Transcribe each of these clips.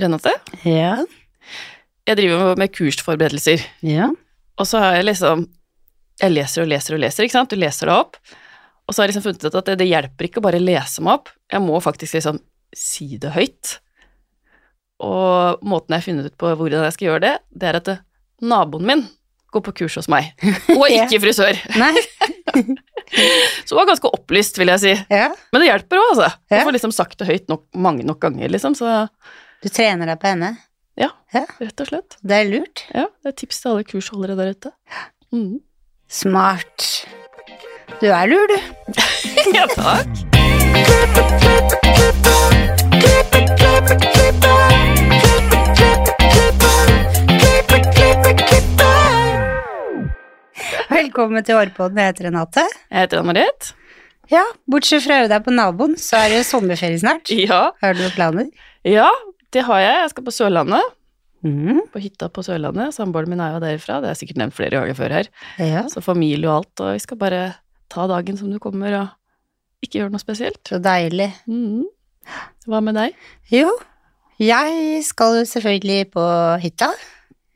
Renate, Ja. jeg driver med kursforberedelser, Ja. og så har jeg liksom Jeg leser og leser og leser, ikke sant? Du leser det opp, og så har jeg liksom funnet ut at det, det hjelper ikke å bare lese meg opp, jeg må faktisk liksom si det høyt. Og måten jeg har funnet ut på hvordan jeg skal gjøre det, det er at det, naboen min går på kurs hos meg, og ikke frisør. Så hun var ganske opplyst, vil jeg si. Ja. Men det hjelper òg, altså. Ja. får liksom sagt det høyt nok, mange nok ganger, liksom. Så Du trener deg på henne. Ja, rett og slett. Det er lurt. Ja, det er tips til alle kursholdere der ute. Mm. Smart. Du er lur, du. Ja, takk. Velkommen til Hårpodden. Jeg heter Renate. Jeg heter Ann-Marit. Ja, bortsett fra å øve deg på naboen, så er det sommerferie snart. Ja. Har du noen planer? ja, det har jeg. Jeg skal på Sørlandet. Mm. På hytta på Sørlandet. Samboeren min er jo derifra. Det jeg sikkert nevnt flere ganger før her. Ja, Så familie og alt. Og vi skal bare ta dagen som du kommer, og ikke gjøre noe spesielt. så deilig. Mm. Hva med deg? Jo, jeg skal jo selvfølgelig på hytta.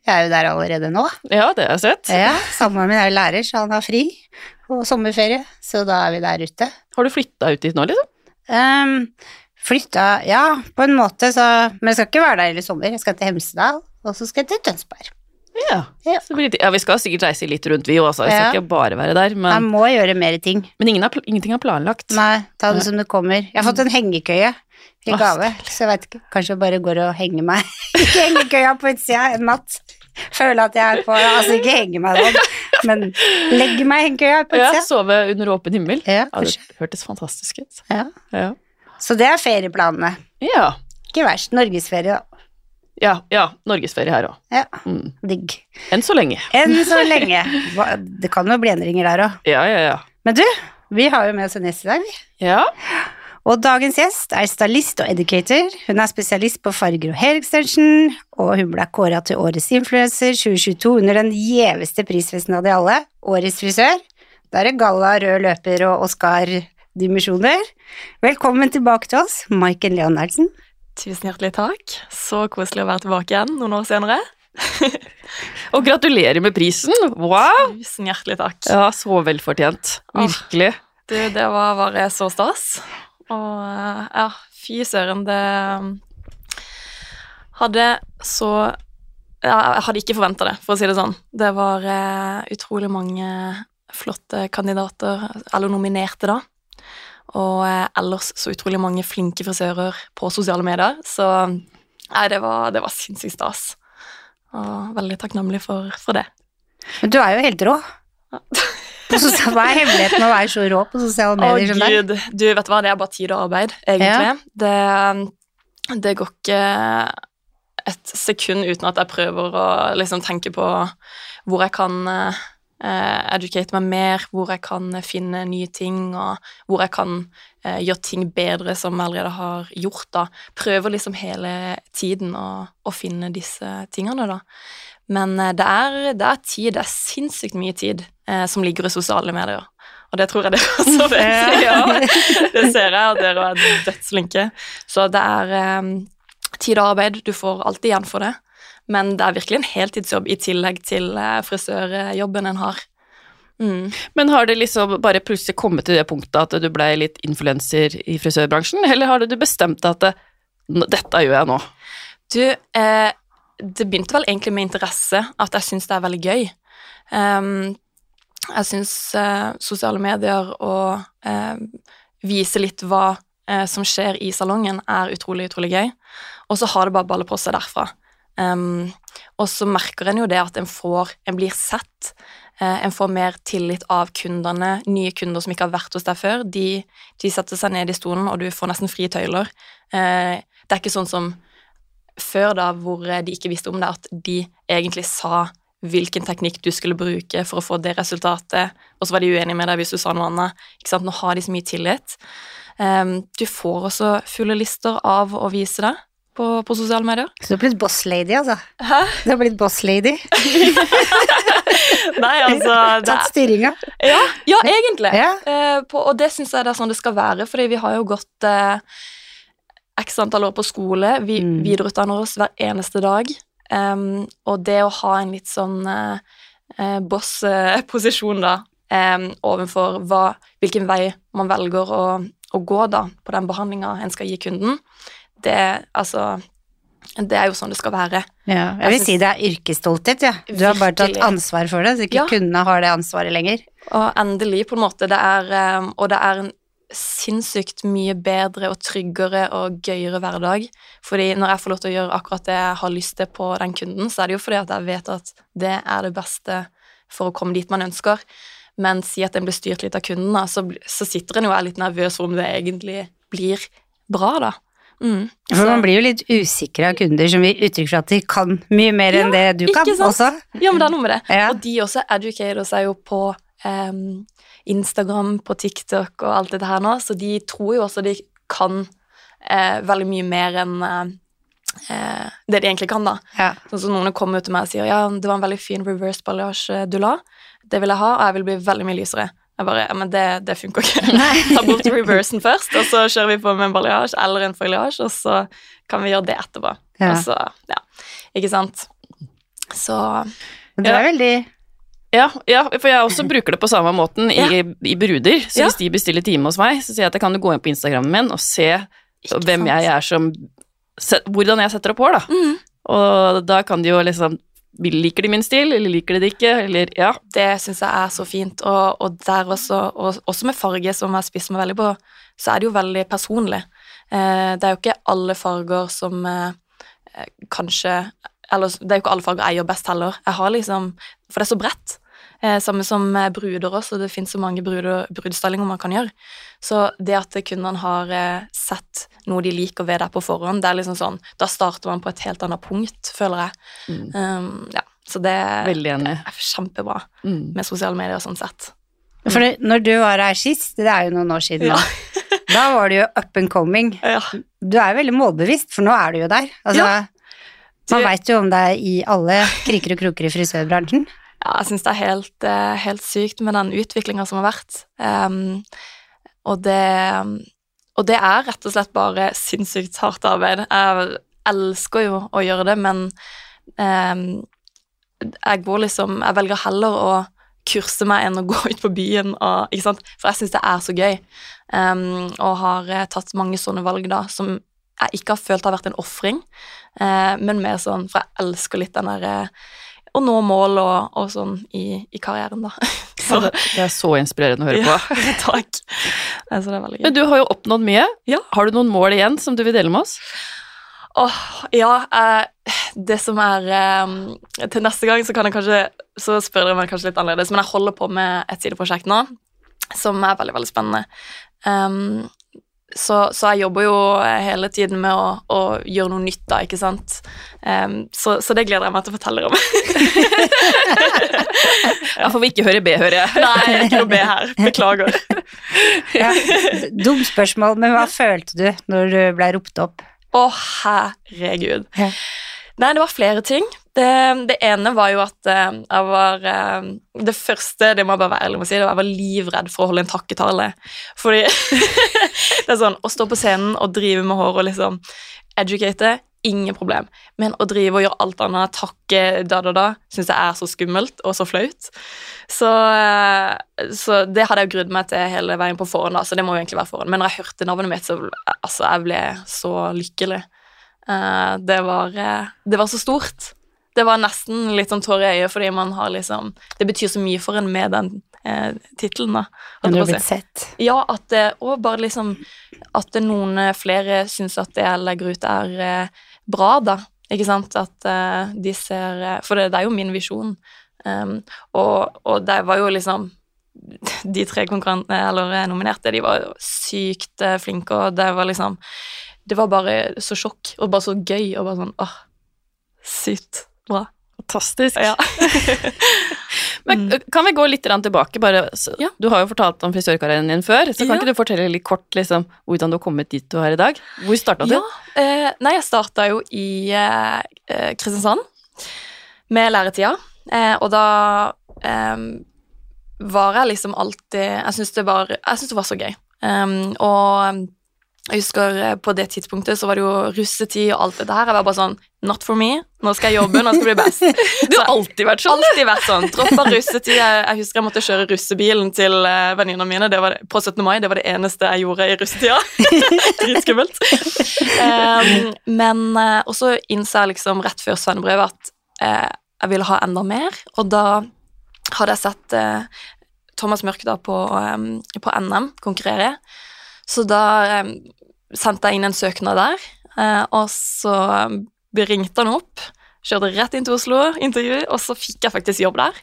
Jeg er jo der allerede nå. Ja, det har jeg sett. Ja, Samboeren min er jo lærer, så han har fri og sommerferie, så da er vi der ute. Har du flytta ut dit nå, liksom? Um, flytta, ja, på en måte, så Men jeg skal ikke være der hele sommer. Jeg skal til Hemsedal, og så skal jeg til Tønsberg. Ja. Ja. Så blir litt, ja, vi skal sikkert reise litt rundt, vi også. Vi skal Ja. ikke bare være der. Jeg må gjøre mer ting. men ingen har, ingenting er planlagt. Nei, ta det som det kommer. Jeg har fått en hengekøye i gave, så jeg veit ikke. Kanskje jeg bare går og henger meg Ikke hengekøya på utsida en natt. Føler at jeg er på Altså ikke henge meg sånn, men legge meg i hengekøya på Ja, sove under åpen himmel. Ja, Ja, det hørtes fantastisk ut. Ja. Ja. Så det er ferieplanene. Ja. Ikke verst. Norgesferie, da. Ja, ja. Norgesferie her òg. Ja, Mm. digg. Enn så lenge. Enn så lenge. Det kan jo bli endringer der òg. Ja, ja, ja. Men du, vi har jo med oss en gjest i dag. vi. Ja, Og dagens gjest er stylist og educator. Hun er spesialist på farger og hair extension, og hun ble kåra til Årets influenser 2022 under den gjeveste prisfesten av de alle, Årets frisør. Da er det galla, rød løper og Oscar-dimensjoner. Velkommen tilbake til oss, Maiken Leonardsen. Tusen hjertelig takk. Så koselig å være tilbake igjen noen år senere. Og gratulerer med prisen! Wow! Tusen hjertelig takk. Ja, så velfortjent. Virkelig. Du, det var bare så stas. Og eh, ja, fy søren, det um, hadde så ja, Jeg hadde ikke forventa det, for å si det sånn. Det var eh, utrolig mange flotte kandidater, eller nominerte, da. Og eh, ellers så utrolig mange flinke frisører på sosiale medier. Så nei, det var, det var sinnssykt stas. Og veldig takknemlig for, for det. Men du er jo helt rå. Sosial- Hva er hemmeligheten med å være så rå på sosiale medier deg? gud, du vet hva, det er bare tid og arbeid, egentlig. Det, det går ikke et sekund uten at jeg prøver å liksom tenke på hvor jeg kan eh, educate meg mer, hvor jeg kan finne nye ting, og hvor jeg kan uh, gjøre ting bedre som jeg allerede har gjort, da. Prøver liksom hele tiden å, å finne disse tingene, da. Men uh, det er, det er tid, det er sinnssykt mye tid som ligger i sosiale medier. Og det tror jeg dere også vet. ja, det ser jeg, at dere er dødsflinke. Så det er um, tid og arbeid. Du får alltid igjen for det. Men det er virkelig en heltidsjobb i tillegg til eh, frisørjobben en har. Mm. Men har det liksom bare plutselig kommet til det punktet at du ble litt influenser i frisørbransjen, eller har du bestemt deg at det, dette gjør jeg nå? Du, eh, det begynte vel egentlig med interesse, at jeg syns det er veldig gøy. Um, jeg syns eh, sosiale medier og eh, vise litt hva eh, som skjer i salongen, er utrolig, utrolig gøy. Og så har det bare ballet på seg derfra. Ehm, og så merker en jo det at en får En blir sett. Uh, en får mer tillit av kundene. Nye kunder som ikke har vært hos deg før, de, de setter seg ned i stolen, og du får nesten frie tøyler. Uh, det er ikke sånn som før, da, hvor eh, de ikke visste om det, at de egentlig sa hvilken teknikk du skulle bruke for å få det resultatet, og så var de uenige med deg hvis du sa noe annet. Ikke sant? Nå har de så mye tillit. Um, du får også fulle lister av å vise det på, på sosiale medier. Så du har blitt boss lady, altså. Hæ? Du har blitt boss lady. Nei, altså det, Tatt styringa. ja, ja, egentlig. Ja. Eh, på, og det syns jeg det er sånn det skal være, fordi vi har jo gått eh, x antall år på skole. Vi Mm. videreutdanner oss hver eneste dag. um, og det å ha en litt sånn eh, eh, boss-posisjon, da, um, overfor hva, hvilken vei man velger å, å gå da, på den behandlinga en skal gi kunden, det, altså, det er jo sånn det skal være. Ja, jeg vil Jeg si det er yrkesstolthet, ja. Du har bare tatt ansvar for det, så ikke Ja. kundene har det ansvaret lenger. Og endelig, på en måte. Det er, og det er en sinnssykt mye bedre og tryggere og gøyere hverdag. Fordi når jeg får lov til å gjøre akkurat det jeg har lyst til på den kunden, så er det jo fordi at jeg vet at det er det beste for å komme dit man ønsker. Men si at en blir styrt litt av kunden, så, så sitter en jo og er litt nervøs for om det egentlig blir bra, da. Mm. For man blir jo litt usikker av kunder som gir uttrykk for at de kan mye mer enn det du kan også. Ja, men det er noe med det. Ja. Og de også educater seg jo på um, Instagram, på TikTok og alt dette her nå, så de tror jo også de kan uh, veldig mye mer enn uh, eh, det de egentlig kan, da. Ja. Sånn som noen kommer ut til meg og sier ja, det var en veldig fin reverse balayage du la, det vil jeg ha, og jeg vil bli veldig mye lysere. Jeg bare, ja, men det, det funker ikke. Ta bort reversen først, og så kjører vi på med en balayage eller en foliage, og så kan vi gjøre det etterpå. Ja. Og så, ja, ikke sant? Så Men det er veldig Ja, ja, for jeg også bruker det på samme måten i, i bruder. Så hvis de bestiller time hos meg, så sier jeg at jeg kan gå inn på Instagrammen min og se hvem jeg er som Hvordan jeg setter opp hår, da. Mm. Og da kan de jo liksom Liker de min stil, eller liker de det ikke, eller ja. Det syns jeg er så fint. Og, og der også, og også med farge, som jeg spisser meg veldig på, så er det jo veldig personlig. Eh, det er jo ikke alle farger som eh, kanskje Eller det er jo ikke alle farger jeg gjør best heller. Jeg har liksom For det er så bredt. Eh, samme som eh, bruder også, det finnes så mange bruder- man kan gjøre. Så det at kundene har eh, sett noe de liker ved deg på forhånd, det er liksom sånn Da starter man på et helt annet punkt, føler jeg. Mm. Um, ja, så det det er kjempebra Mm. med sosiale medier sånn sett. For det, når du var her sist, det er jo noen år siden Ja. da var du jo up and coming. Ja. Du er jo veldig målbevisst, for nå er du jo der. Altså. Man veit jo om deg i alle kriker og kroker i frisørbransjen. Ja, jeg syns det er helt, eh, helt sykt med den utviklinga som har vært. Um, og det Og det er rett og slett bare sinnssykt hardt arbeid. Jeg elsker jo å gjøre det, men um, jeg går liksom Jeg velger heller å kurse meg enn å gå ut på byen og Ikke sant? For jeg syns det er så gøy. Um, og har eh, tatt mange sånne valg da som jeg ikke har følt har vært en ofring, uh, men mer sånn For jeg elsker litt den derre å nå mål og, og sånn i, i karrieren, da. Så, Det er så inspirerende å høre på. ja, takk. Altså, det er veldig gøy. Men du har jo oppnådd mye. Ja. Har du noen mål igjen som du vil dele med oss? Åh, ja, eh, det som er eh, Til neste gang så kan jeg kanskje Så spør dere meg kanskje litt annerledes, men jeg holder på med et sideprosjekt nå som er veldig, veldig spennende. Um, så, så jeg jobber jo hele tiden med å, å gjøre noe nytt, da, ikke sant. Um, så, så det gleder jeg meg til å fortelle om. Ja, får vi ikke høre B, hører jeg. Nei, ikke noe B her. Beklager. Ja. Dumt spørsmål, men hva følte du når du ble ropt opp? Å, herregud. Nei, det var flere ting. Det, det ene var jo at eh, jeg var eh, Det første, det må jeg bare være ærlig med å si, det var jeg var livredd for å holde en takketale. Fordi det er sånn Å stå på scenen og drive med hår og liksom educate, ingen problem. Men å drive og gjøre alt annet, takke da, da, da, syns jeg er så skummelt og så flaut. Så, eh, så det hadde jeg grudd meg til hele veien på forhånd, da, så det må jo egentlig være forhånd. Men når jeg hørte navnet mitt, så altså, jeg ble så lykkelig. Det, var, det var så stort. Det var nesten litt sånn tårer i øyet, fordi man har liksom Det betyr så mye for en med den eh, tittelen, da. Men du har blitt sett. Ja, at det, og bare liksom At noen eh, flere syns at det jeg legger ut, er eh, bra, da. Ikke sant? At eh, de ser eh, For det, det er jo min visjon. Um, og, og det var jo liksom De tre konkurrentene, eller eh, nominerte, de var sykt flinke, og det var liksom Det var bare så sjokk, og bare så gøy, og bare sånn åh, sykt bra. Fantastisk. Ja. Men Mm. kan vi gå litt tilbake? Bare, Ja. Du har jo fortalt om frisørkarrieren din før, så kan Ja. ikke du fortelle litt kort liksom, hvordan du har kommet dit du er i dag? Hvor starta du? Ja, eh, nei, jeg starta jo i eh, eh, Kristiansand med læretida, eh, og da eh, var jeg liksom alltid Jeg syns det, var- jeg synes det var så gøy. Um, og Jeg husker eh, På det tidspunktet så var det jo russetid og alt dette her. Jeg var bare sånn Not for me. Nå skal jeg jobbe, nå skal jeg bli best. Du har alltid vært sånn. Alltid vært sånn. Droppa russetid. Jeg, jeg husker jeg måtte kjøre russebilen til uh, venninnene mine det var på 17. mai. Det var det eneste jeg gjorde i russetida. Dritskummelt. Um, men uh, også innså jeg liksom rett før svennebrevet at uh, jeg ville ha enda mer, og da hadde jeg sett uh, Thomas Mørkedal på, um, på NM konkurrere. Så da um, sendte jeg inn en søknad der, uh, og så ringte han opp. Kjørte rett inn til Oslo, intervju, og så fikk jeg faktisk jobb der.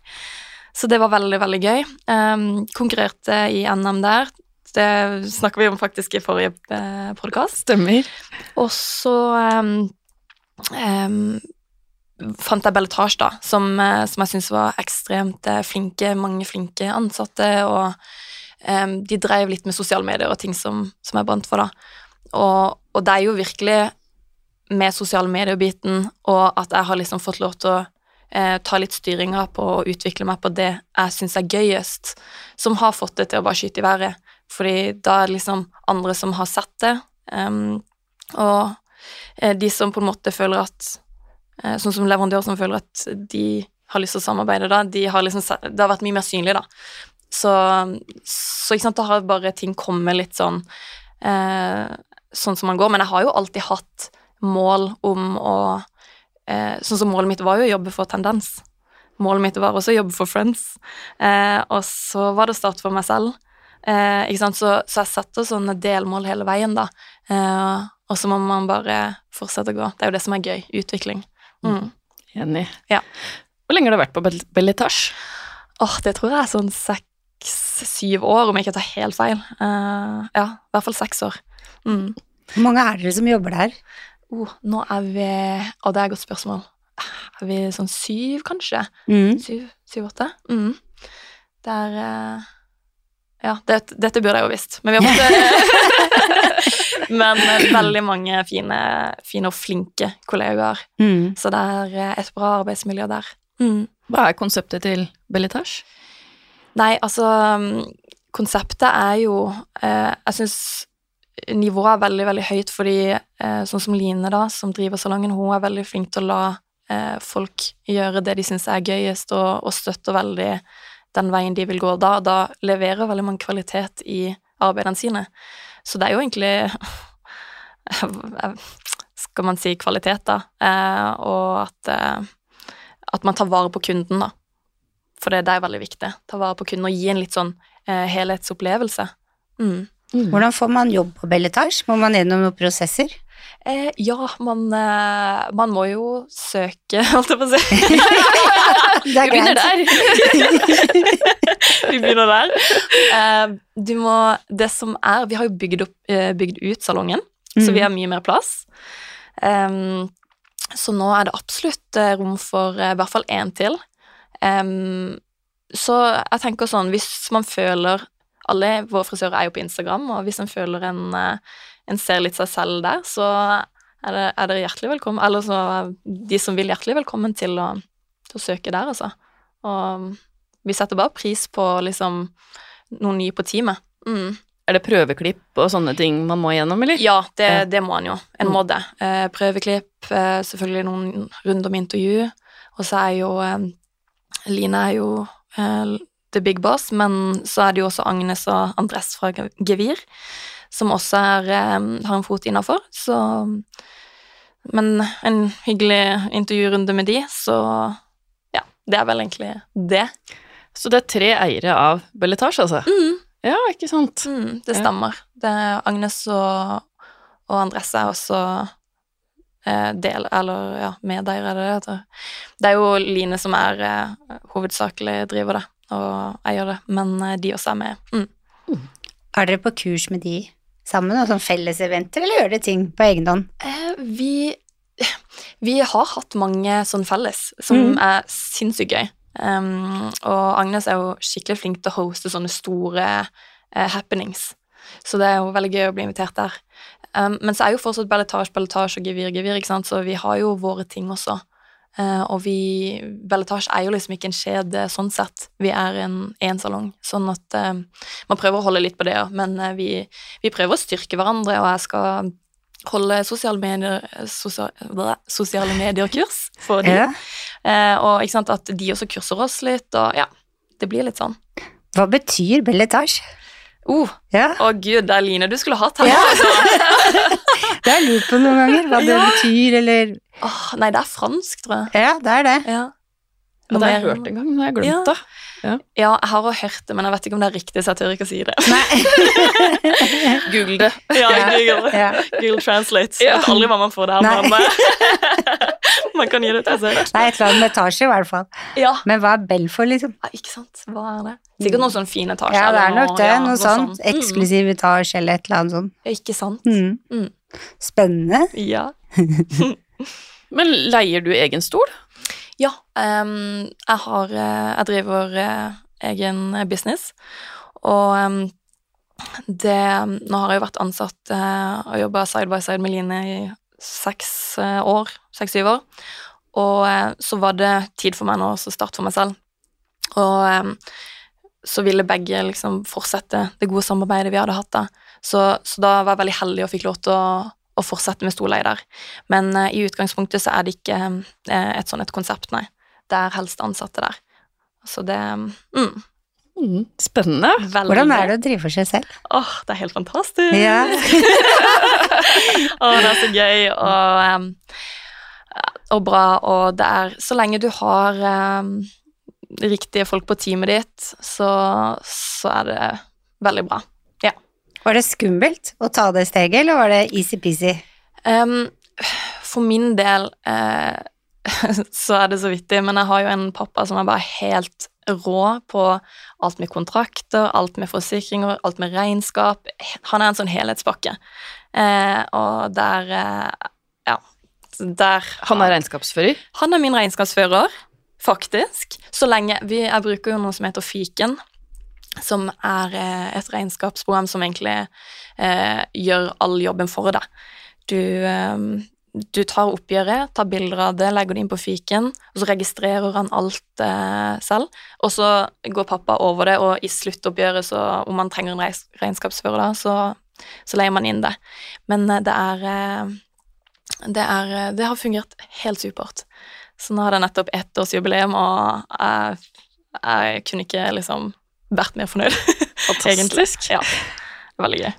Så det var veldig, veldig gøy. Um, konkurrerte i NM der. Det snakker vi om faktisk i forrige uh, podkast. Stemmer. Og så um, fant jeg Belletage, da, som, uh, som jeg syns var ekstremt uh, flinke. Mange flinke ansatte, og um, de drev litt med sosiale medier og ting som, som jeg brant for, da. Og, og, det er jo virkelig med sosiale medier-biten, og at jeg har liksom fått lov til å eh, ta litt styringa på å utvikle meg på det jeg syns er gøyest, som har fått det til å bare skyte i været. Fordi da er det liksom andre som har sett det, um, og de som på en måte føler at Sånn som leverandør som føler at de har lyst til å samarbeide, da. De har liksom, det har vært mye mer synlig, da. Så, så ikke sant, da har bare ting kommet litt sånn eh, sånn som man går. Men jeg har jo alltid hatt mål om å eh, Sånn som målet mitt var jo å jobbe for Tendens. Målet mitt var også å jobbe for Friends. Eh, og så var det å starte for meg selv. sant, så, så jeg setter sånne delmål hele veien, da. og så må man bare fortsette å gå. Det er jo det som er gøy. Utvikling. Mm. Enig. Ja. Hvor lenge har du vært på Belletage? Åh, det tror jeg er sånn seks-syv år, om jeg ikke tar helt feil. Uh, ja, i hvert fall seks år. Mm. Hvor mange er dere som jobber der? Oh, nå er vi Å, det er et godt spørsmål. Er vi sånn syv, kanskje? Mm. Syv-åtte? Mm. Det er uh, Ja, det, dette burde jeg jo visst, men vi har fått Men veldig mange fine, fine og flinke kollegaer. Mm. Så det er et bra arbeidsmiljø der. Mm. Hva er konseptet til Belletage? Nei, altså Konseptet er jo eh, Jeg syns nivået er veldig, veldig høyt, fordi eh, sånn som Line, da, som driver salongen, hun er veldig flink til å la eh, folk gjøre det de syns er gøyest, og, og støtter veldig den veien de vil gå. Da, da leverer veldig mange kvalitet i arbeidene sine. Så det er jo egentlig Skal man si kvalitet, da. Eh, og at, at man tar vare på kunden, da. For det, det er veldig viktig. Ta vare på kunden og gi en litt sånn helhetsopplevelse. Mm. Mm. Hvordan får man jobb på Belletage? Må man gjennom noen prosesser? Eh, ja, man, eh, man, må jo søke, holdt jeg på å si. Vi begynner der. vi begynner der. Eh, du må Det som er Vi har jo bygd, opp, eh, bygd ut salongen, mm. så vi har mye mer plass. Um, så nå er det absolutt eh, rom for i hvert fall én til. Um, så jeg tenker sånn, hvis man føler Alle våre frisører er jo på Instagram, og hvis en føler en, en ser litt seg selv der, så er, det, er dere hjertelig velkommen. Eller så de som vil, hjertelig velkommen til å, til å søke der, altså. Og vi setter bare pris på liksom noen nye på teamet. Mm. Er det prøveklipp og sånne ting man må gjennom, eller? Ja, det, det må en jo. En må det. Eh, prøveklipp, eh, selvfølgelig noen runder med intervju, og så er jo eh, Line er jo eh, the big boss, men så er det jo også Agnes og Andres fra Gevir, som også er, eh, har en fot innafor, så Men en hyggelig intervjurunde med de, så ja, det er vel egentlig det. Så det er tre eiere av Belletage, altså? Mm. Ja, ikke sant? Mm, det stemmer. Det er Agnes og, og Andres er også eh, del, eller ja, medeiere, er det det heter. Det er jo Line som er eh, hovedsakelig driver det og jeg gjør det, men eh, de også er med. Mm. Er dere på kurs med de sammen, og sånn felleseventer, eller gjør dere ting på egen hånd? Eh, vi, vi har hatt mange sånn felles, som Mm. er sinnssykt gøy. Um, og Agnes er jo skikkelig flink til å hoste sånne store uh, happenings, så det er jo veldig gøy å bli invitert der. Um, men så er jo fortsatt balletasje, balletasje og Gevir, Gevir, ikke sant, så vi har jo våre ting også. Eh, og vi Belletage er jo liksom ikke en kjede sånn sett. Vi er en én salong. Sånn at eh, man prøver å holde litt på det, ja. Men eh, vi, vi prøver å styrke hverandre, og jeg skal holde sosiale medier, sosial, sosiale medier-kurs for de. Ja. Og ikke sant, at de også kurser oss litt, og ja. Det blir litt sånn. Hva betyr belletage? Oh, Ja, å gud, det er Line du skulle hatt her. Ja. Det har jeg lurt på noen ganger, hva det Ja. betyr, eller oh, nei, det er fransk, tror jeg. Ja, det er det. Ja. Ja, det har jeg hørt en gang, men jeg har glemt Ja. det. Ja, jeg har også hørt det, men jeg vet ikke om det er riktig, så jeg tør ikke å si det. Google det. Ja, Ja. Google, Ja. Google Translate. Ja. Jeg vet aldri hva man får der, her med. man kan gi det til seg. Nei, et eller annet med etasje i hvert fall. Ja. Men hva er Bell for, liksom? ja, ikke sant. Hva er det? Sikkert noen sånn fin etasje. Ja, det er nok det. ja, Noe sånt. sånt. Eksklusiv etasje eller et eller annet sånt. Mm, ja, ikke sant. Mm. Mm. Spennende. Ja. Men leier du egen stol? Ja, Um, jeg har eh, Jeg driver uh, egen business, og um, det Nå har jeg jo vært ansatt uh, og jobba side by side med Line i seks eh, år, seks-syv år, og eh, så var det tid for meg nå å starte for meg selv. Og ehm, så ville begge liksom fortsette det gode samarbeidet vi hadde hatt da. Så, så da var jeg veldig heldig og fikk lov til å, å fortsette med storleie der. Men uh, i utgangspunktet så er det ikke uh, et sånn et konsept, nei. Det er helst ansatte der. Så det mm, Mm, spennende. veldig Hvordan er det å drive for seg selv? Åh, det er helt fantastisk! Ja. Åh, det er så gøy og, og bra, og det er Så lenge du har um, riktige folk på teamet ditt, så, så er det veldig bra. Var det skummelt å ta det steget, eller var det easy-peasy? Um, for min del uh, så er det så vittig, men jeg har jo en pappa som er bare helt rå på alt med kontrakter, alt med forsikringer, alt med regnskap. Han er en sånn helhetspakke. Eh, og der eh, Ja. Der Han er regnskapsfører. han er min regnskapsfører, faktisk. Så lenge vi, Jeg bruker jo noe som heter Fiken, som er eh, et regnskapsprogram som egentlig eh, gjør all jobben for deg. Du, eh, du tar oppgjøret, tar bilder av det, legger det inn på fiken, og så registrerer han alt eh, selv. Og så går pappa over det, og i sluttoppgjøret, så om man trenger en regnskapsfører da, så, så leier man inn det. Men eh, det er eh, det, er, eh, det har fungert helt supert. Så nå har det nettopp ettårsjubileum, og jeg, jeg kunne ikke liksom vært mer fornøyd. Fantastisk. Ja. Veldig gøy.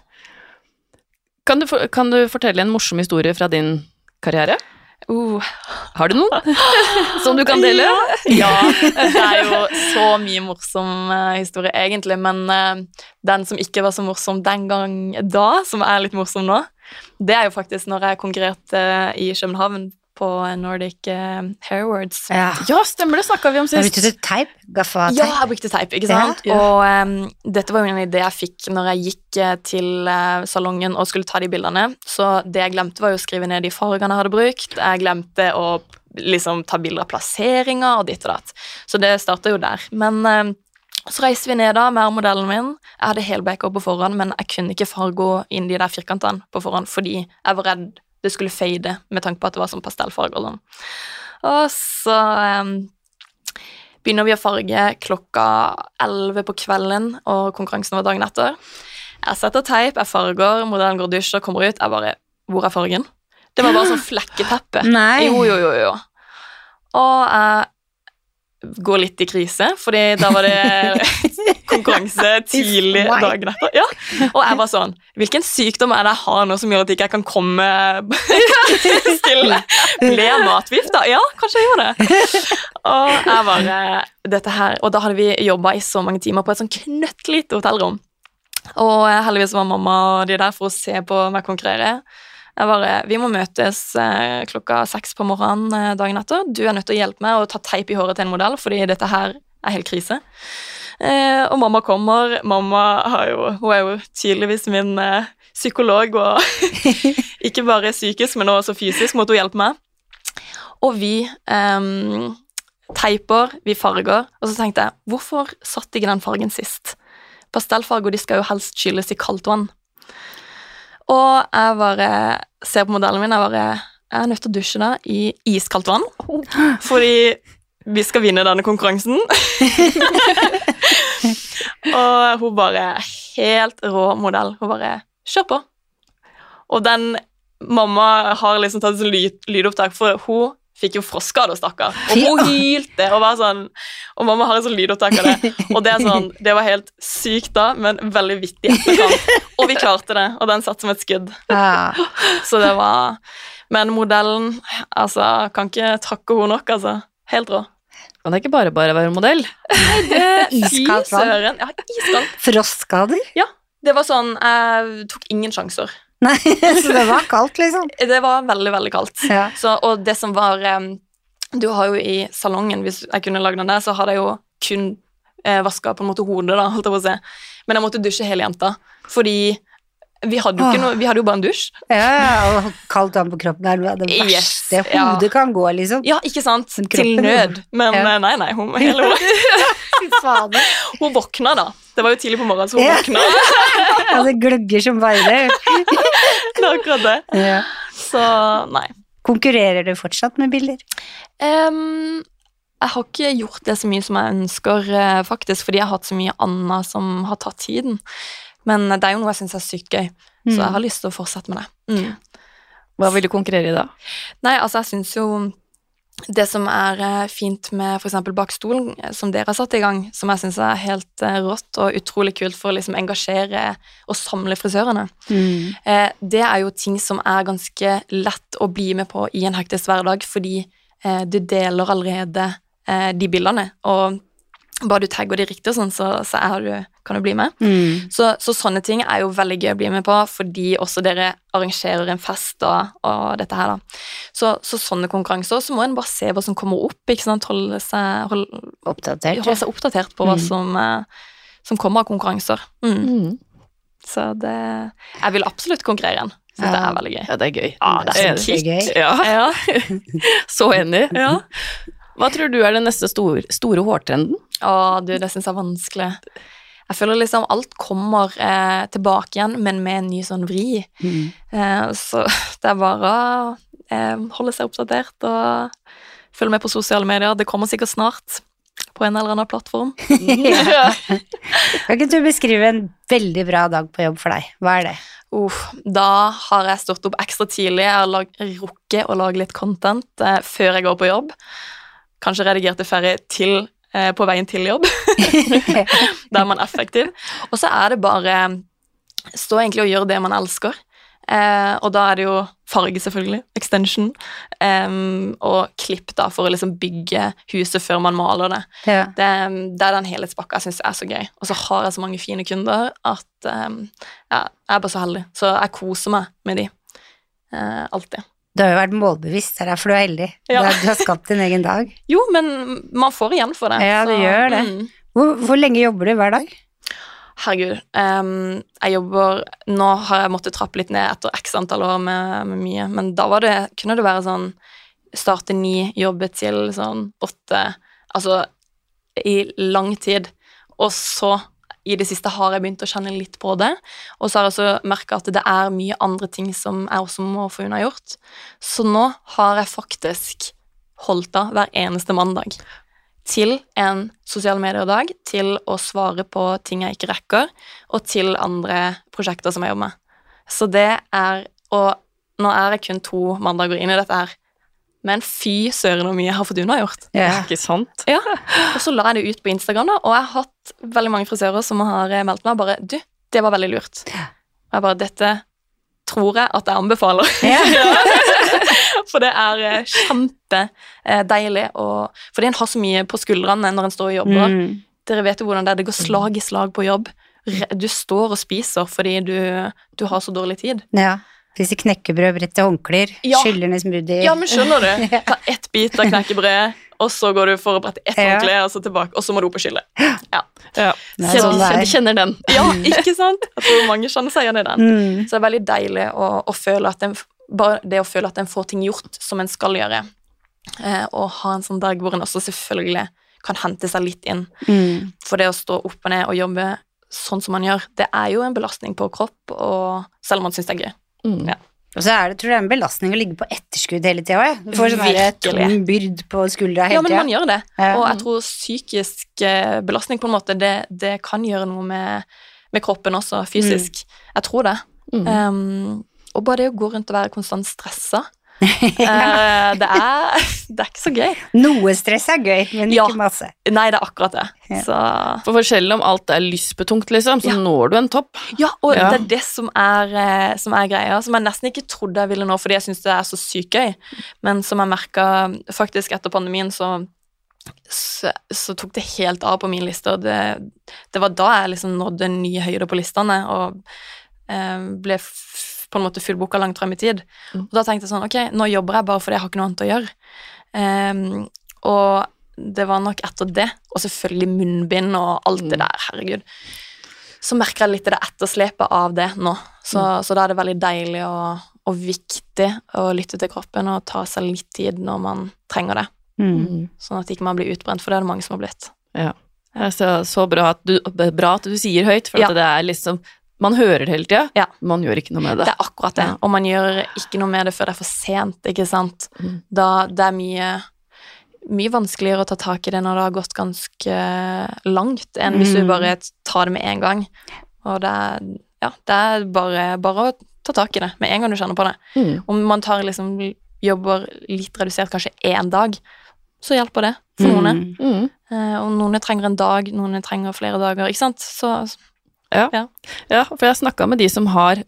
Kan du, kan du fortelle en morsom historie fra din karriere? Uh, Har du noen? Som du kan dele? ja, det er jo så mye morsom eh, historie egentlig, men eh, den som ikke var så morsom den gang da, som er litt morsom nå, det er jo faktisk når jeg konkurrerte i København på Nordic eh, Hair Awards. Ja. Ja, stemmer det, snakka vi om sist. brukte du teip? Gaffateip? Ja, jeg brukte teip, ikke sant? Ja, ja. Og um, dette var jo en idé jeg fikk når jeg gikk eh, til uh, salongen og skulle ta de bildene. Så det jeg glemte, var jo å skrive ned de fargene jeg hadde brukt. Jeg glemte å liksom ta bilder av plasseringer og ditt og datt. Så det starta jo der. Men em, så reiste vi ned da med modellen min. Jeg hadde helbackup på forhånd, men jeg kunne ikke farge inn de der firkantene på forhånd fordi jeg var redd det skulle fade med tanke på at det var sånn pastellfarger og sånn. Og så um, begynner vi å farge klokka 11 på kvelden, og konkurransen var dagen etter. Jeg setter teip, jeg farger, modellen går og dusjer, kommer ut. Jeg bare Hvor er fargen? Det var bare sånn flekketeppe. Nei. Jo, jo, jo, jo. Og jeg går litt i krise, fordi da var det konkurranse tidlig dagen etter. Ja. Og jeg var sånn Hvilken sykdom er det jeg har nå som gjør at jeg ikke kan komme stille? Ble jeg da? Ja, kanskje jeg gjorde det. Og jeg bare Dette her Og da hadde vi jobba i så mange timer på et sånn knøttlite hotellrom. Og heldigvis var mamma og de der for å se på meg konkurrere. Jeg bare, Vi må møtes eh, klokka seks på morgenen eh, dagen etter. Du er nødt til å hjelpe meg å ta teip i håret til en modell, fordi dette her er helt krise. Eh, og mamma kommer. Mamma jo, hun er jo tydeligvis min psykolog, og ikke bare psykisk, men også fysisk måtte hun hjelpe meg. Og vi em, teiper, vi farger, og så tenkte jeg, hvorfor satt ikke den fargen sist? Pastellfarger de skal jo helst skylles i kaldt vann. Og jeg bare ser på modellen min, jeg bare jeg er nødt til å dusje da i iskaldt vann. Fordi vi skal vinne denne konkurransen. og hun bare Helt rå modell. Hun bare Kjør på. Og den Mamma har liksom tatt lyd, lydopptak, for hun fikk jo frostskader, stakkar. Og hun hylte og var sånn Og mamma har et sånt lydopptak av det. Og det er sånn, det var helt sykt da, men veldig vittig etterkant. Og vi klarte det, og den satt som et skudd. Ja. Så det var Men modellen, altså, kan ikke takke henne nok, altså. Helt rå. Kan det ikke bare bare være modell? Iskaldt vann. Ja, iskaldt. Frostskader? Det var sånn Jeg tok ingen sjanser. Nei, så det var kaldt, liksom. Det var veldig, veldig kaldt. Ja. Så, og det som var Du har jo i salongen, hvis jeg kunne lagd den der, så hadde jeg jo kun eh, vaska på en måte hodet, da, holdt jeg på å si. Men jeg måtte dusje hele jenta, fordi vi hadde jo, noe, vi hadde jo bare en dusj. Ja, og kaldt vann på kroppen er det Yes, verste ja. hodet kan gå, liksom. Ja, ikke sant? Til nød. Men Ja. eh, nei, nei, hun, hele, Fy fader. hun våkna da. Det var jo tidlig på morgenen, så hun våkna. Det gløgger som bare det. Er akkurat det. Ja. Så nei. Konkurrerer du fortsatt med bilder? Um, jeg har ikke gjort det så mye som jeg ønsker, eh, faktisk, fordi jeg har hatt så mye annet som har tatt tiden. Men det er jo noe jeg syns er sykt gøy, så Mm. jeg har lyst til å fortsette med det. Mm. Hva vil du konkurrere i da? Nei, altså, jeg syns jo det som er eh, fint med f.eks. Bak stolen, eh, som dere har satt i gang, som jeg syns er helt eh, rått og utrolig kult for å liksom engasjere og samle frisørene, Mm. eh, det er jo ting som er ganske lett å bli med på i en hektisk hverdag, fordi du deler allerede eh, de bildene, og bare du tagger de riktig sånn, så, så du, kan du bli med. Mm. Så, så sånne ting er jo veldig gøy å bli med på, fordi også dere arrangerer en fest og, og dette her, da. Så, så sånne konkurranser, så må en bare se hva som kommer opp, ikke sant, holde seg, hold, Oppdatert. holde seg oppdatert på hva Mm. som, eh, som kommer av konkurranser. Mm. Mm. Så det Jeg vil absolutt konkurrere igjen. Så det er veldig gøy. Ja, det er gøy. Ja, det er så er gøy. Ja, Ja. så enig. ja. Hva tror du er den neste store, store hårtrenden? Å, du, det syns jeg er vanskelig. Jeg føler liksom alt kommer eh, tilbake igjen, men med en ny sånn vri. Mm. Eh, så det er bare å eh, holde seg oppdatert og følge med på sosiale medier. Det kommer sikkert snart på en eller annen plattform. Ja. Kan ikke du beskrive en veldig bra dag på jobb for deg? Hva er det? Uh, da har jeg stått opp ekstra tidlig. Jeg har rukket å lage litt content eh, før jeg går på jobb. Kanskje redigerte ferdig til, eh, på veien til jobb. Da er man effektiv. Og så er det bare stå egentlig og gjøre det man elsker. Eh, og da er det jo farge, selvfølgelig. Extension. em, og klipp, da, for å liksom bygge huset før man maler det. Ja. Det, det er den helhetspakka jeg syns er så gøy. Og så har jeg så mange fine kunder at em, ja, jeg er bare så heldig. Så jeg koser meg med de. Eh, alltid. Du har jo vært målbevisst, det er derfor du er heldig. Ja. Du har- skapt din egen dag. Jo, men man får igjen for det. Ja, du gjør det. mm. Hvor, hvor lenge jobber du hver dag? Herregud. um, jeg jobber Nå har jeg måttet trappe litt ned etter x antall år med, med mye, men da var det, kunne det være sånn Starte ni, jobbe til sånn åtte Altså i lang tid. Og så, i det siste, har jeg begynt å kjenne litt på det. Og så har jeg også merka at det er mye andre ting som jeg også må få unnagjort. Så nå har jeg faktisk holdt av hver eneste mandag til en sosiale medier-dag, til å svare på ting jeg ikke rekker, og til andre prosjekter som jeg jobber med. Så det er Og nå er jeg kun to mandager inn i dette her, men fy søren hvor mye jeg har fått unnagjort. Yeah. Ikke sant? Ja. Og så la jeg det ut på Instagram, da, og jeg har hatt veldig mange frisører som har eh, meldt meg bare Du, det var veldig lurt. Og jeg bare Dette tror jeg at jeg anbefaler. For det er eh, kjempedeilig og Fordi en har så mye på skuldrene når en står og jobber. Mm. Dere vet jo hvordan det er. Det går slag i slag på jobb. Du står og spiser fordi du, du har så dårlig tid. ja. Spiser knekkebrød, bretter håndklær, Ja. skyller ned smoothie. Ja, men skjønner du? Ta ett bit av knekkebrød, og så går du for å brette ett Ja. håndkle, og så tilbake, og så må du opp og skylle. Ja, Ja. Sånn det er. kjenner, kjenner den. ja ikke sant? Jeg tror mange kjenner seg igjen i den. Mm. Så det er veldig deilig å, å føle at en, bare det å føle at en får ting gjort som en skal gjøre, eh, og ha en sånn dag hvor en også selvfølgelig kan hente seg litt inn. Mm. For det å stå opp og ned og jobbe sånn som man gjør, det er jo en belastning på kropp, og selv om man syns det er gøy. Mm. Ja. Og så er det, tror jeg, en belastning å ligge på etterskudd hele tida òg. Du får sånn Virkelig. tung byrd på skuldra Ja, men tida. man gjør det. Og jeg tror psykisk eh, belastning på en måte, det, det kan gjøre noe med, med kroppen også, fysisk. Jeg tror det. Mm. Um, og bare det å gå rundt og være konstant stressa, eh, det, er, det er ikke så gøy. Noe stress er gøy, men Ja. ikke masse. Nei, det er akkurat det. Ja. Så For forskjellen om alt er lystbetungt, liksom, så Ja. når du en topp. Ja, og Ja. det er det som er, eh, som er greia, som jeg nesten ikke trodde jeg ville nå, fordi jeg syns det er så sykt gøy, men som jeg merka faktisk etter pandemien, så, så, så tok det helt av på min liste, og det, det var da jeg liksom nådde nye høyder på listene, og eh, ble på en måte fullboka langt frem i tid. Mm. Og da tenkte jeg sånn, ok, nå jobber jeg bare fordi jeg har ikke noe annet å gjøre. Um, og det var nok etter det, og selvfølgelig munnbind og alt det Mm. der, herregud så merker jeg litt det etterslepet av det nå. Så, Mm. så da er det veldig deilig og, og viktig å lytte til kroppen og ta seg litt tid når man trenger det. Mm. Sånn at ikke man blir utbrent, for det er det mange som har blitt. Ja. Det så, så bra, at du, bra at du sier høyt, for Ja. at det er liksom Man hører det hele tida, Ja. man gjør ikke noe med det. Det er akkurat det. Ja. Og man gjør ikke noe med det før det er for sent, ikke sant. Mm. Da det er mye mye vanskeligere å ta tak i det når det har gått ganske langt, enn hvis du Mm. bare tar det med en gang. Og det er, ja, det er bare, bare å ta tak i det med en gang du kjenner på det. Mm. Om man tar liksom jobber litt redusert, kanskje én dag, så hjelper det for noen. Mm. Mm. Eh, og noen trenger en dag, noen trenger flere dager, ikke sant. Så Ja, for jeg snakka med de som har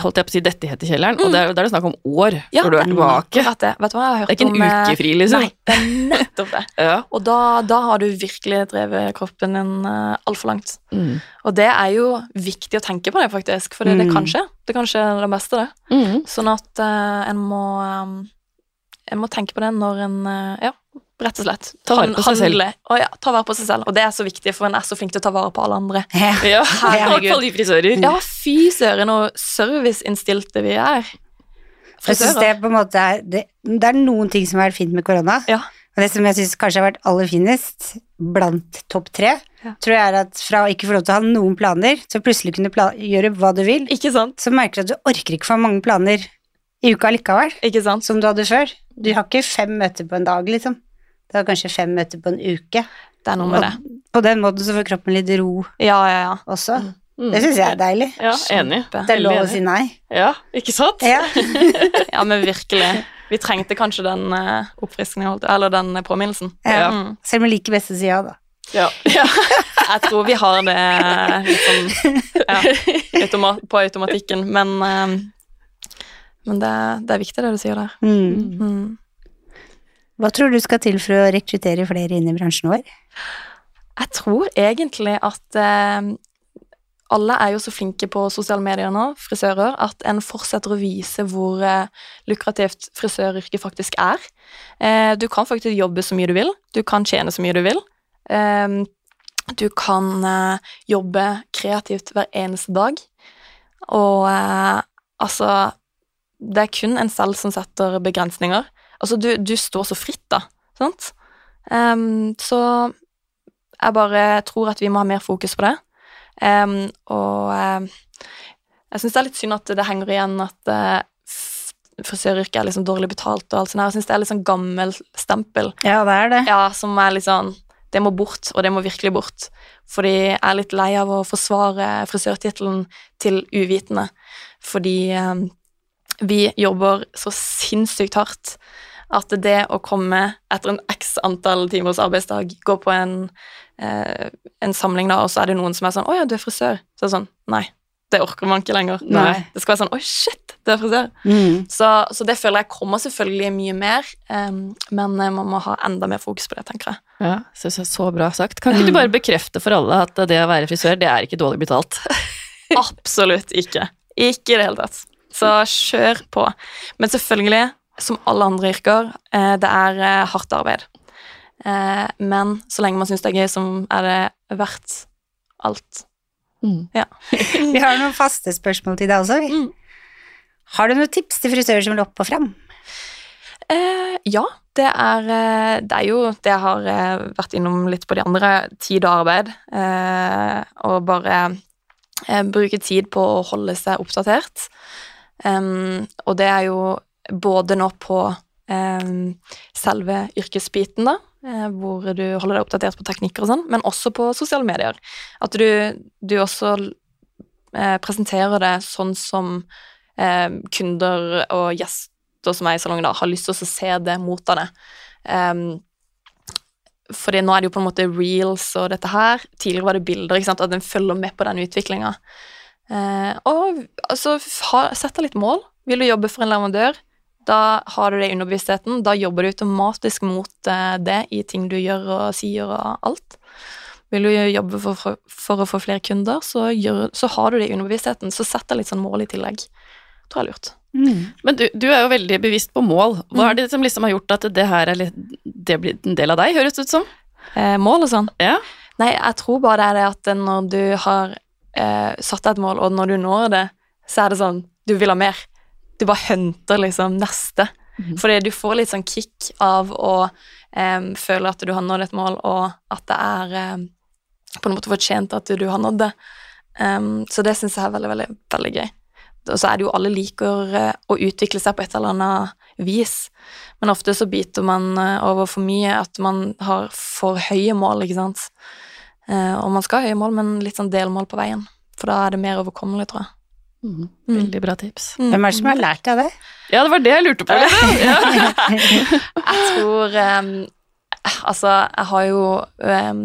holdt jeg på å si dette heter i kjelleren, Mm. og er, det er det snakk om år Ja, før du er det tilbake. vet, det. vet du hva jeg har hørt Det er ikke en om eh, ukefri, liksom. Nei, det er nettopp det. Ja. Og da, da har du virkelig drevet kroppen din uh, altfor langt. Mm. Og det er jo viktig å tenke på det, faktisk, for det Mm. kan skje. Det kan skje det beste, det. Mm. Sånn at uh, en må um, En må tenke på det når en uh, Ja, rett og slett. Ta vare på seg selv. Oh, ja, ta vare på seg selv. Og det er så viktig, for en er så flink til å ta vare på alle andre. Ja. Ja, Herregud. frisører. Ja, fy søren, og serviceinnstilte vi er. Jeg synes det på en måte er det, det er noen ting som har vært fint med korona. Ja. Og det som jeg syns kanskje har vært aller finest, blant topp tre, Ja. tror jeg er at fra å ikke få lov til å ha noen planer, til å plutselig kunne gjøre hva du vil, Ikke sant? så merker du at du orker ikke for mange planer i uka likevel, Ikke sant? som du hadde før. Du har ikke fem møter på en dag, liksom. Du var kanskje fem møter på en uke. Det er noe med det. På den måten så får kroppen litt ro Ja, ja, ja. også. Mm. Det syns jeg er deilig. Ja, enig. Det er lov å si nei. Ja, ikke sant? Ja. Ja, men virkelig. Vi trengte kanskje den uh, oppfriskningen, eller den eh, påminnelsen. Ja. Mm. Selv om jeg liker best å si ja, da. Ja. Ja. Jeg tror vi har det sånn ja, automa på automatikken, men, eh, men det, det er viktig det du sier der. Mm. Mm. Hva tror du skal til for å rekruttere flere inn i bransjen vår? Jeg tror egentlig at eh, alle er jo så flinke på sosiale medier nå, frisører, at en fortsetter å vise hvor eh, lukrativt frisøryrket faktisk er. Eh, du kan faktisk jobbe så mye du vil, du kan tjene så mye du vil. Eh, du kan eh, jobbe kreativt hver eneste dag. Og eh, altså Det er kun en selv som setter begrensninger. Altså, du, du står så fritt, da. Sant? Um, så jeg bare tror at vi må ha mer fokus på det. Um, og um, jeg syns det er litt synd at det henger igjen at uh, frisøryrket er liksom dårlig betalt og alt sånt. Jeg syns det er litt sånn gammel stempel Ja, det er det. ja, som er litt sånn Det må bort, og det må virkelig bort. Fordi jeg er litt lei av å forsvare frisørtittelen til uvitende. Fordi um, vi jobber så sinnssykt hardt at det å komme etter en x antall timers arbeidsdag, gå på en, eh, en samling da, og så er det noen som er sånn 'Å ja, du er frisør.' Så er det sånn Nei, det orker man ikke lenger. Nei. Det skal være sånn 'Oi, shit, du er frisør'. Mm. Så, så det føler jeg kommer selvfølgelig mye mer, um, men eh, man må ha enda mer fokus på det, tenker jeg. Ja, er så bra sagt. Kan ikke du bare bekrefte for alle at det å være frisør, det er ikke dårlig betalt? Absolutt ikke. Ikke i det hele tatt. Så kjør på. Men selvfølgelig, som alle andre yrker, eh, det er eh, hardt arbeid. Eh, Men så lenge man syns det er gøy, så er det verdt alt. Mm. Vi har noen faste spørsmål til deg også. Mm. Har du noen tips til frisører som vil opp og fram? Eh, ja, det er, det er jo det jeg har vært innom litt på de andre. Tid og arbeid. Eh, og bare eh, bruke tid på å holde seg oppdatert. Um, og det er jo både nå på em, selve yrkesbiten, da, eh, hvor du holder deg oppdatert på teknikker og sånn, men også på sosiale medier. At du, du også eh, presenterer det sånn som eh, kunder og gjester som er i salongen, da, har lyst til å se det mot det. Um, fordi nå er det jo på en måte reels og dette her. Tidligere var det bilder, ikke sant, at den følger med på den utviklinga. Eh, og altså, ha, sett deg litt mål. Vil du jobbe for en leverandør, da har du det i underbevisstheten. Da jobber du automatisk mot eh, det i ting du gjør og sier og alt. Vil du jobbe for, for, for å få flere kunder, så, gjør, så har du det i underbevisstheten. Så sett deg litt sånn mål i tillegg. Tror jeg er lurt. Mm. Men du, du er jo veldig bevisst på mål. Hva er det som liksom har gjort at det her er litt, det blir en del av deg, høres det ut som? Eh, mål og sånn. Ja. Nei, jeg tror bare det er det at når du har eh, satt deg et mål, og når du når det, så er det sånn Du vil ha mer. Du bare hunter liksom neste. Mm. Fordi du får litt sånn kick av å um, føle at du har nådd et mål, og at det er um, på en måte fortjent at du har nådd det. Um, så det syns jeg er veldig, veldig, veldig gøy. Og så er det jo alle liker eh, å utvikle seg på et eller annet vis, men ofte så biter man eh, over for mye, at man har for høye mål, ikke sant. Eh, og man skal ha høye mål, men litt sånn delmål på veien, for da er det mer overkommelig, tror jeg. Mm. Veldig bra tips. Hvem er det som har lært deg det? Ja, det var det jeg lurte på. Liksom. Jeg tror um, Altså, jeg har jo um,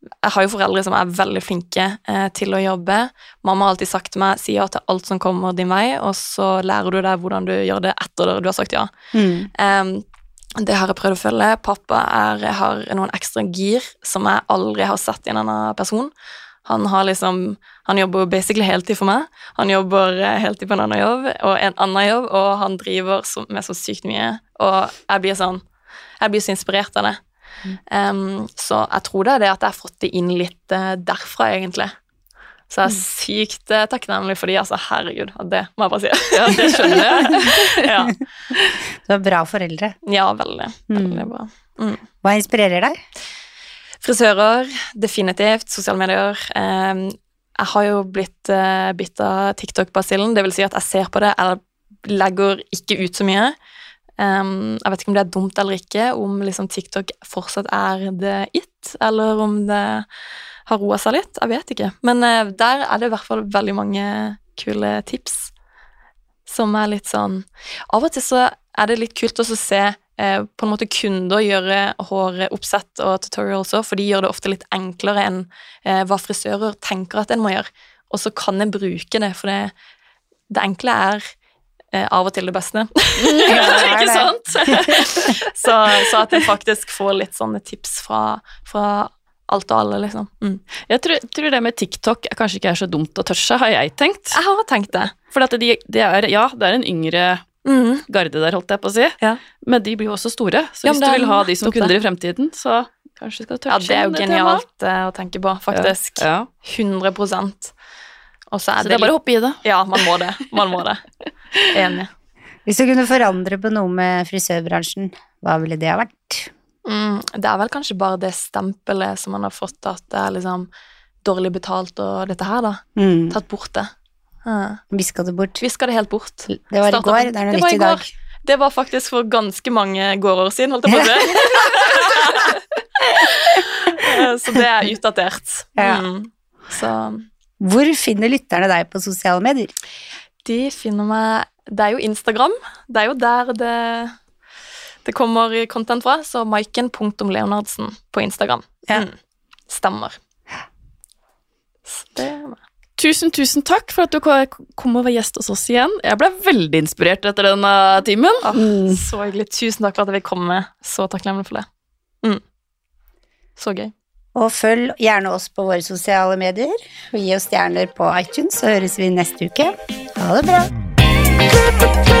Jeg har jo foreldre som er veldig flinke eh, til å jobbe. Mamma har alltid sagt til meg si ja til alt som kommer din vei, og så lærer du deg hvordan du gjør det etter du har sagt ja. Mm. Um, det har jeg prøvd å følge. Pappa er, har noen ekstra gir som jeg aldri har sett i en annen person. Han har liksom Han jobber basically heltid for meg. Han jobber eh, heltid på en annen jobb og en annen jobb, og han driver så, med så sykt mye. Og jeg blir sånn Jeg blir så inspirert av det. Em, så jeg tror det er det at jeg har fått det inn litt eh, derfra, egentlig. Så jeg er sykt eh, takknemlig for de, altså. Herregud, det må jeg bare si. ja, det skjønner jeg. ja. Du har bra foreldre. ja, veldig. Veldig Mm. bra. Mm. Hva inspirerer deg? Frisører, definitivt. Sosiale medier. Jeg har jo blitt uh, bitt av TikTok-basillen. Det vil si at jeg ser på det, eller legger ikke ut så mye. Jeg vet ikke om det er dumt eller ikke, om liksom TikTok fortsatt er det it, eller om det har roa seg litt. Jeg vet ikke. Men eh, der er det i hvert fall veldig mange kule tips som er litt sånn Av og til så er det litt kult å se eh, på en måte kunder gjøre håroppsett og tutorials òg, for de gjør det ofte litt enklere enn eh, hva frisører tenker at en må gjøre. Og så kan en bruke det, for det, det enkle er eh, av og til det beste. Ja, det ikke sant? så, så at en faktisk får litt sånne tips fra, fra alt og alle, liksom. Mm. Jeg tror, tror det med TikTok kanskje ikke er så dumt å tørse, har jeg tenkt. Jeg har tenkt det. For at de, de er, ja, det er en yngre Mm. garde der, holdt jeg på å si. Ja. Men de blir jo også store, så Ja, hvis du er vil ha de som det. kunder i fremtiden, så kanskje skal du touche det er jo genialt tema. å tenke på, faktisk. Ja. 100 Og så Så er det er bare å hoppe i det. Ja, man må det. Man må det. Enig. Hvis du kunne forandre på noe med frisørbransjen, hva ville det ha vært? Mm, det er vel kanskje bare det stempelet som man har fått, at det er liksom dårlig betalt og dette her, da. Mm. Tatt bort det. Ja. Viska det bort. Viska det helt bort. Det var i Startet- går, det er noe det nytt i dag. Det var faktisk for ganske mange gårder siden, holdt jeg på å si. Så det er utdatert. Ja. Mm. Så Hvor finner lytterne deg på sosiale medier? de finner meg Det er jo Instagram. Det er jo der det, det kommer content fra. Så maiken.leonardsen på Instagram. Ja. Mm. Stemmer. Det er meg. Tusen, tusen takk for at du kom og var gjest hos oss igjen. Jeg ble veldig inspirert etter denne timen. Mm. Så hyggelig. Tusen takk for at jeg fikk komme. Så takknemlig for det. Mm. Så gøy. Og følg gjerne oss på våre sosiale medier, og gi oss stjerner på iTunes, så høres vi neste uke. Ha det bra. Moderne